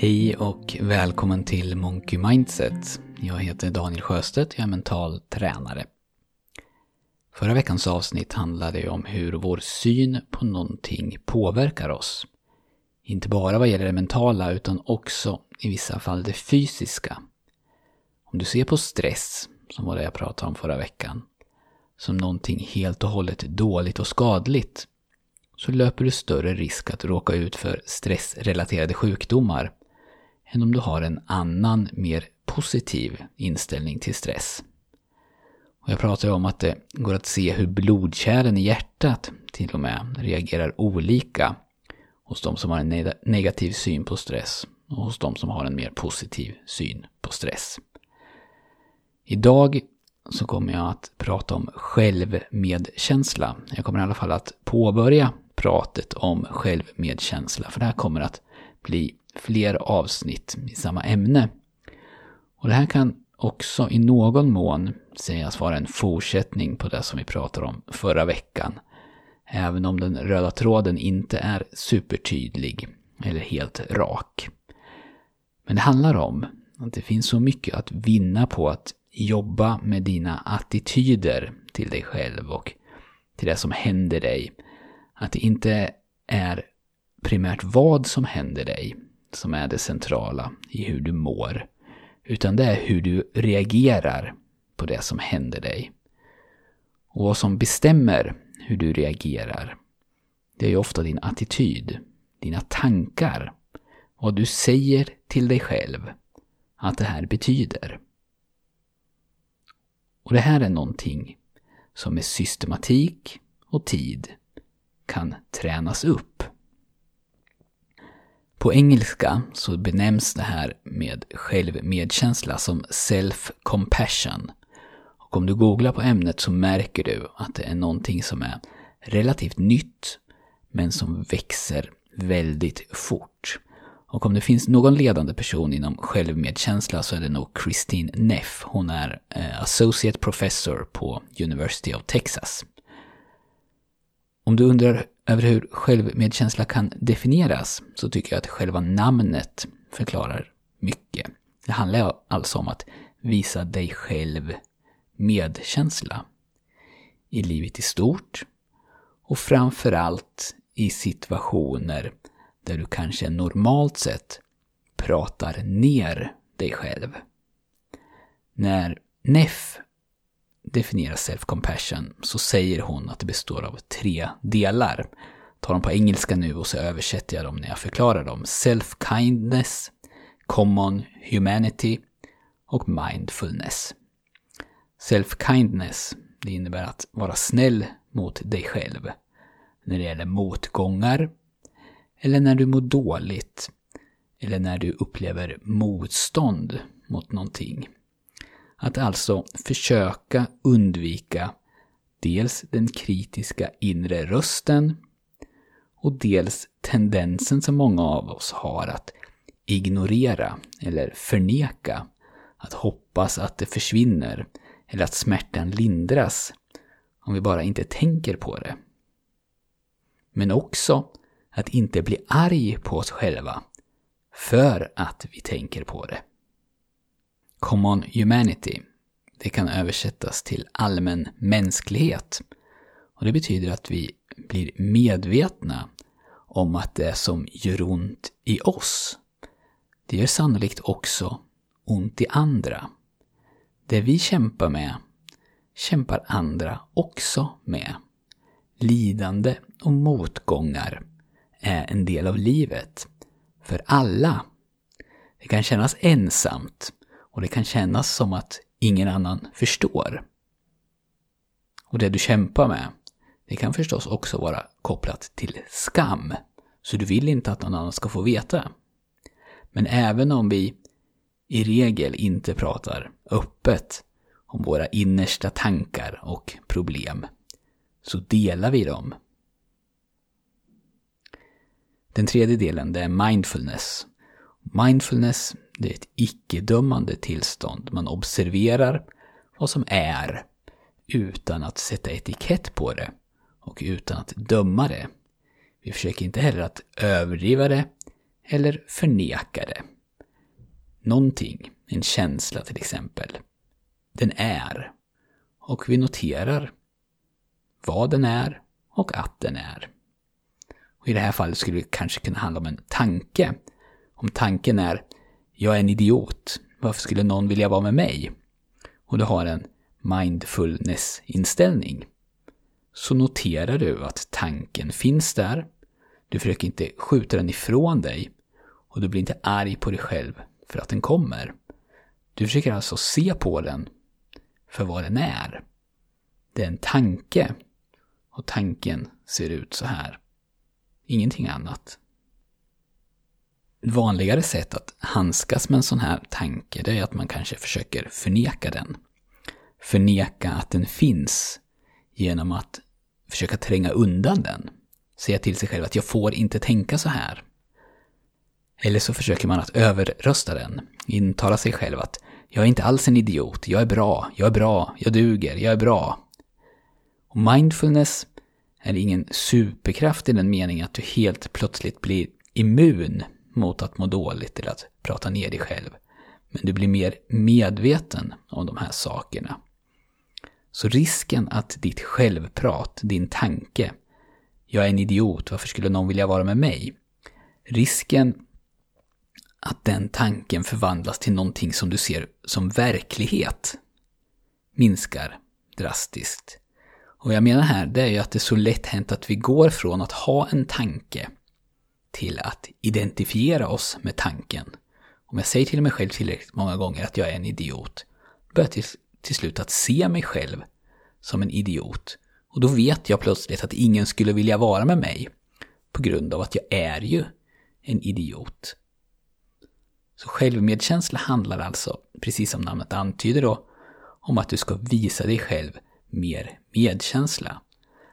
Hej och välkommen till Monkey Mindset. Jag heter Daniel Sjöstedt, jag är mental tränare. Förra veckans avsnitt handlade om hur vår syn på någonting påverkar oss. Inte bara vad gäller det mentala utan också i vissa fall det fysiska. Om du ser på stress, som var det jag pratade om förra veckan, som någonting helt och hållet dåligt och skadligt, så löper du större risk att råka ut för stressrelaterade sjukdomar än om du har en annan, mer positiv inställning till stress. Och jag pratar ju om att det går att se hur blodkärlen i hjärtat till och med reagerar olika hos de som har en negativ syn på stress och hos de som har en mer positiv syn på stress. Idag så kommer jag att prata om självmedkänsla. Jag kommer i alla fall att påbörja pratet om självmedkänsla, för det här kommer att bli fler avsnitt i samma ämne. Och det här kan också i någon mån sägas vara en fortsättning på det som vi pratade om förra veckan. Även om den röda tråden inte är supertydlig eller helt rak. Men det handlar om att det finns så mycket att vinna på att jobba med dina attityder till dig själv och till det som händer dig. Att det inte är primärt vad som händer dig som är det centrala i hur du mår. Utan det är hur du reagerar på det som händer dig. Och vad som bestämmer hur du reagerar, det är ju ofta din attityd, dina tankar, vad du säger till dig själv att det här betyder. Och det här är någonting som med systematik och tid kan tränas upp. På engelska så benämns det här med självmedkänsla som self-compassion. Och om du googlar på ämnet så märker du att det är någonting som är relativt nytt men som växer väldigt fort. Och om det finns någon ledande person inom självmedkänsla så är det nog Christine Neff. Hon är eh, Associate Professor på University of Texas. Om du undrar över hur självmedkänsla kan definieras så tycker jag att själva namnet förklarar mycket. Det handlar alltså om att visa dig själv medkänsla i livet i stort och framförallt i situationer där du kanske normalt sett pratar ner dig själv. När Neff definierar self-compassion så säger hon att det består av tre delar. tar dem på engelska nu och så översätter jag dem när jag förklarar dem. Self-kindness, common humanity och mindfulness. Self-kindness, det innebär att vara snäll mot dig själv. När det gäller motgångar, eller när du mår dåligt, eller när du upplever motstånd mot någonting. Att alltså försöka undvika dels den kritiska inre rösten och dels tendensen som många av oss har att ignorera eller förneka, att hoppas att det försvinner eller att smärtan lindras om vi bara inte tänker på det. Men också att inte bli arg på oss själva för att vi tänker på det. Common Humanity. Det kan översättas till allmän mänsklighet. Och det betyder att vi blir medvetna om att det som gör ont i oss, det gör sannolikt också ont i andra. Det vi kämpar med, kämpar andra också med. Lidande och motgångar är en del av livet. För alla. Det kan kännas ensamt och det kan kännas som att ingen annan förstår. Och det du kämpar med, det kan förstås också vara kopplat till skam. Så du vill inte att någon annan ska få veta. Men även om vi i regel inte pratar öppet om våra innersta tankar och problem, så delar vi dem. Den tredje delen, det är mindfulness. Mindfulness det är ett icke-dömande tillstånd. Man observerar vad som är utan att sätta etikett på det och utan att döma det. Vi försöker inte heller att överdriva det eller förneka det. Någonting, en känsla till exempel. Den är. Och vi noterar vad den är och att den är. Och I det här fallet skulle det kanske kunna handla om en tanke. Om tanken är jag är en idiot, varför skulle någon vilja vara med mig? Och du har en mindfulness-inställning. Så noterar du att tanken finns där. Du försöker inte skjuta den ifrån dig. Och du blir inte arg på dig själv för att den kommer. Du försöker alltså se på den för vad den är. Det är en tanke. Och tanken ser ut så här. Ingenting annat. Ett vanligare sätt att handskas med en sån här tanke det är att man kanske försöker förneka den. Förneka att den finns genom att försöka tränga undan den. Säga till sig själv att jag får inte tänka så här. Eller så försöker man att överrösta den. Intala sig själv att jag är inte alls en idiot, jag är bra, jag är bra, jag duger, jag är bra. Och mindfulness är ingen superkraft i den meningen att du helt plötsligt blir immun mot att må dåligt eller att prata ner dig själv. Men du blir mer medveten om de här sakerna. Så risken att ditt självprat, din tanke, jag är en idiot, varför skulle någon vilja vara med mig? Risken att den tanken förvandlas till någonting som du ser som verklighet minskar drastiskt. Och jag menar här, det är ju att det är så lätt hänt att vi går från att ha en tanke till att identifiera oss med tanken. Om jag säger till mig själv tillräckligt många gånger att jag är en idiot, börjar jag till slut att se mig själv som en idiot. Och då vet jag plötsligt att ingen skulle vilja vara med mig på grund av att jag är ju en idiot. Så självmedkänsla handlar alltså, precis som namnet antyder då, om att du ska visa dig själv mer medkänsla.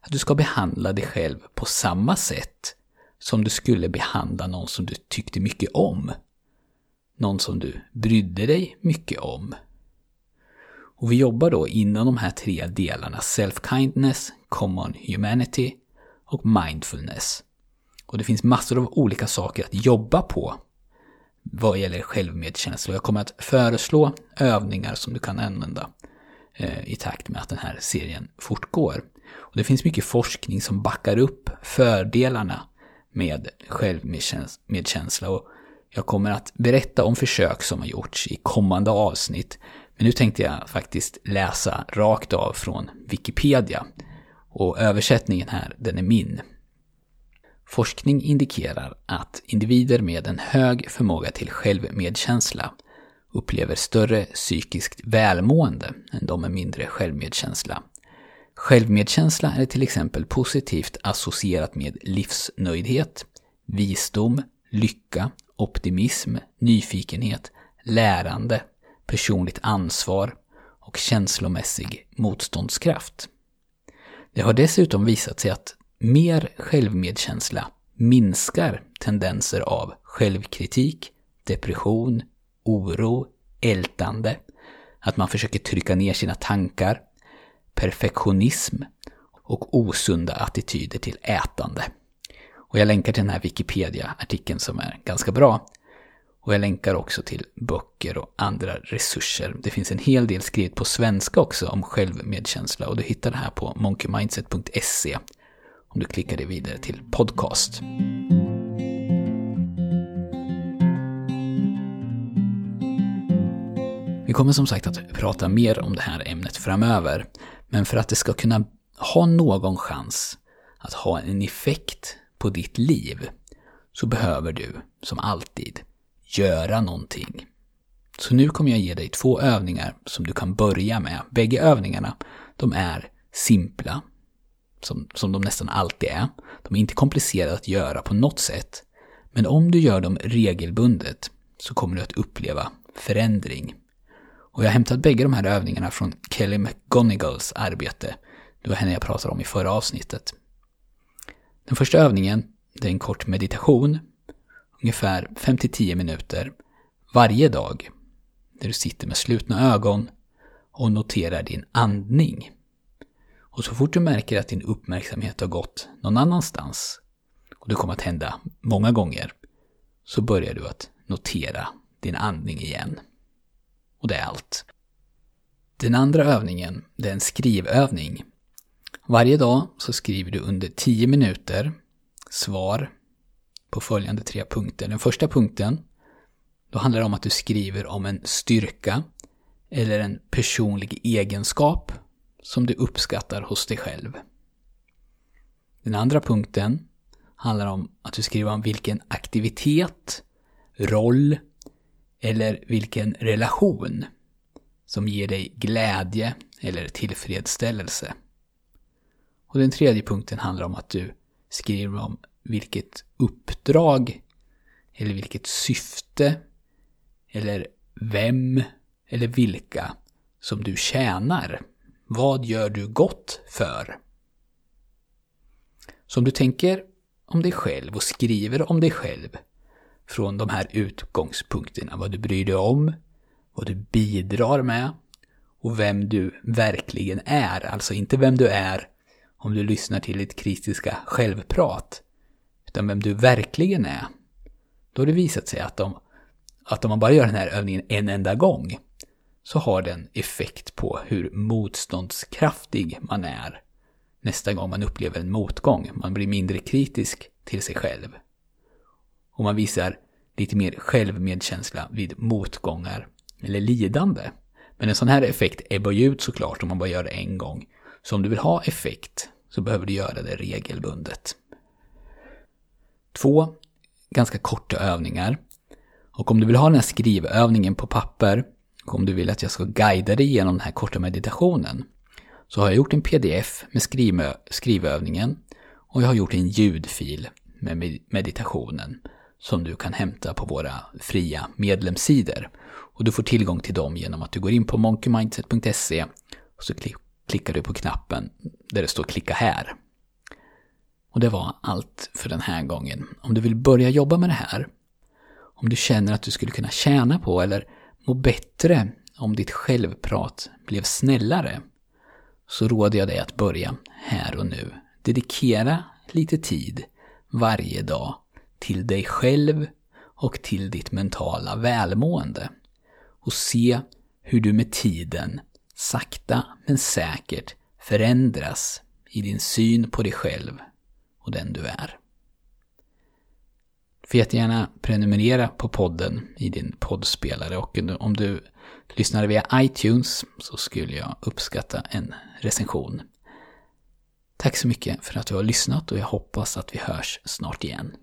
Att du ska behandla dig själv på samma sätt som du skulle behandla någon som du tyckte mycket om. Någon som du brydde dig mycket om. Och vi jobbar då inom de här tre delarna self-kindness, common humanity och mindfulness. Och det finns massor av olika saker att jobba på vad gäller självmedkänsla. Jag kommer att föreslå övningar som du kan använda eh, i takt med att den här serien fortgår. Och det finns mycket forskning som backar upp fördelarna med självmedkänsla och jag kommer att berätta om försök som har gjorts i kommande avsnitt. Men nu tänkte jag faktiskt läsa rakt av från Wikipedia. Och översättningen här, den är min. Forskning indikerar att individer med en hög förmåga till självmedkänsla upplever större psykiskt välmående än de med mindre självmedkänsla. Självmedkänsla är till exempel positivt associerat med livsnöjdhet, visdom, lycka, optimism, nyfikenhet, lärande, personligt ansvar och känslomässig motståndskraft. Det har dessutom visat sig att mer självmedkänsla minskar tendenser av självkritik, depression, oro, ältande, att man försöker trycka ner sina tankar, perfektionism och osunda attityder till ätande. Och jag länkar till den här Wikipedia-artikeln som är ganska bra. Och jag länkar också till böcker och andra resurser. Det finns en hel del skrivet på svenska också om självmedkänsla och du hittar det här på monkeymindset.se om du klickar dig vidare till podcast. Vi kommer som sagt att prata mer om det här ämnet framöver, men för att det ska kunna ha någon chans att ha en effekt på ditt liv så behöver du, som alltid, göra någonting. Så nu kommer jag ge dig två övningar som du kan börja med. Bägge övningarna, de är simpla, som, som de nästan alltid är. De är inte komplicerade att göra på något sätt. Men om du gör dem regelbundet så kommer du att uppleva förändring. Och jag har hämtat bägge de här övningarna från Kelly McGonigals arbete. Det var henne jag pratade om i förra avsnittet. Den första övningen, det är en kort meditation, ungefär 5-10 minuter, varje dag. Där du sitter med slutna ögon och noterar din andning. Och så fort du märker att din uppmärksamhet har gått någon annanstans, och det kommer att hända många gånger, så börjar du att notera din andning igen. Och det är allt. Den andra övningen, det är en skrivövning. Varje dag så skriver du under 10 minuter svar på följande tre punkter. Den första punkten, då handlar det om att du skriver om en styrka eller en personlig egenskap som du uppskattar hos dig själv. Den andra punkten handlar om att du skriver om vilken aktivitet, roll eller vilken relation som ger dig glädje eller tillfredsställelse. Och den tredje punkten handlar om att du skriver om vilket uppdrag eller vilket syfte eller vem eller vilka som du tjänar. Vad gör du gott för? Så om du tänker om dig själv och skriver om dig själv från de här utgångspunkterna, vad du bryr dig om, vad du bidrar med och vem du verkligen är. Alltså inte vem du är om du lyssnar till ditt kritiska självprat, utan vem du verkligen är. Då har det visat sig att, de, att om man bara gör den här övningen en enda gång så har den effekt på hur motståndskraftig man är nästa gång man upplever en motgång. Man blir mindre kritisk till sig själv. Och man visar lite mer självmedkänsla vid motgångar eller lidande. Men en sån här effekt ebbar ju ut såklart om man bara gör det en gång. Så om du vill ha effekt så behöver du göra det regelbundet. Två ganska korta övningar. Och om du vill ha den här skrivövningen på papper och om du vill att jag ska guida dig genom den här korta meditationen så har jag gjort en pdf med skrivövningen och jag har gjort en ljudfil med meditationen som du kan hämta på våra fria medlemssidor. Och du får tillgång till dem genom att du går in på monkeymindset.se och så klickar du på knappen där det står klicka här. Och det var allt för den här gången. Om du vill börja jobba med det här, om du känner att du skulle kunna tjäna på eller må bättre om ditt självprat blev snällare, så råder jag dig att börja här och nu. Dedikera lite tid varje dag till dig själv och till ditt mentala välmående. Och se hur du med tiden sakta men säkert förändras i din syn på dig själv och den du är. Du får jättegärna prenumerera på podden i din poddspelare och om du lyssnar via iTunes så skulle jag uppskatta en recension. Tack så mycket för att du har lyssnat och jag hoppas att vi hörs snart igen.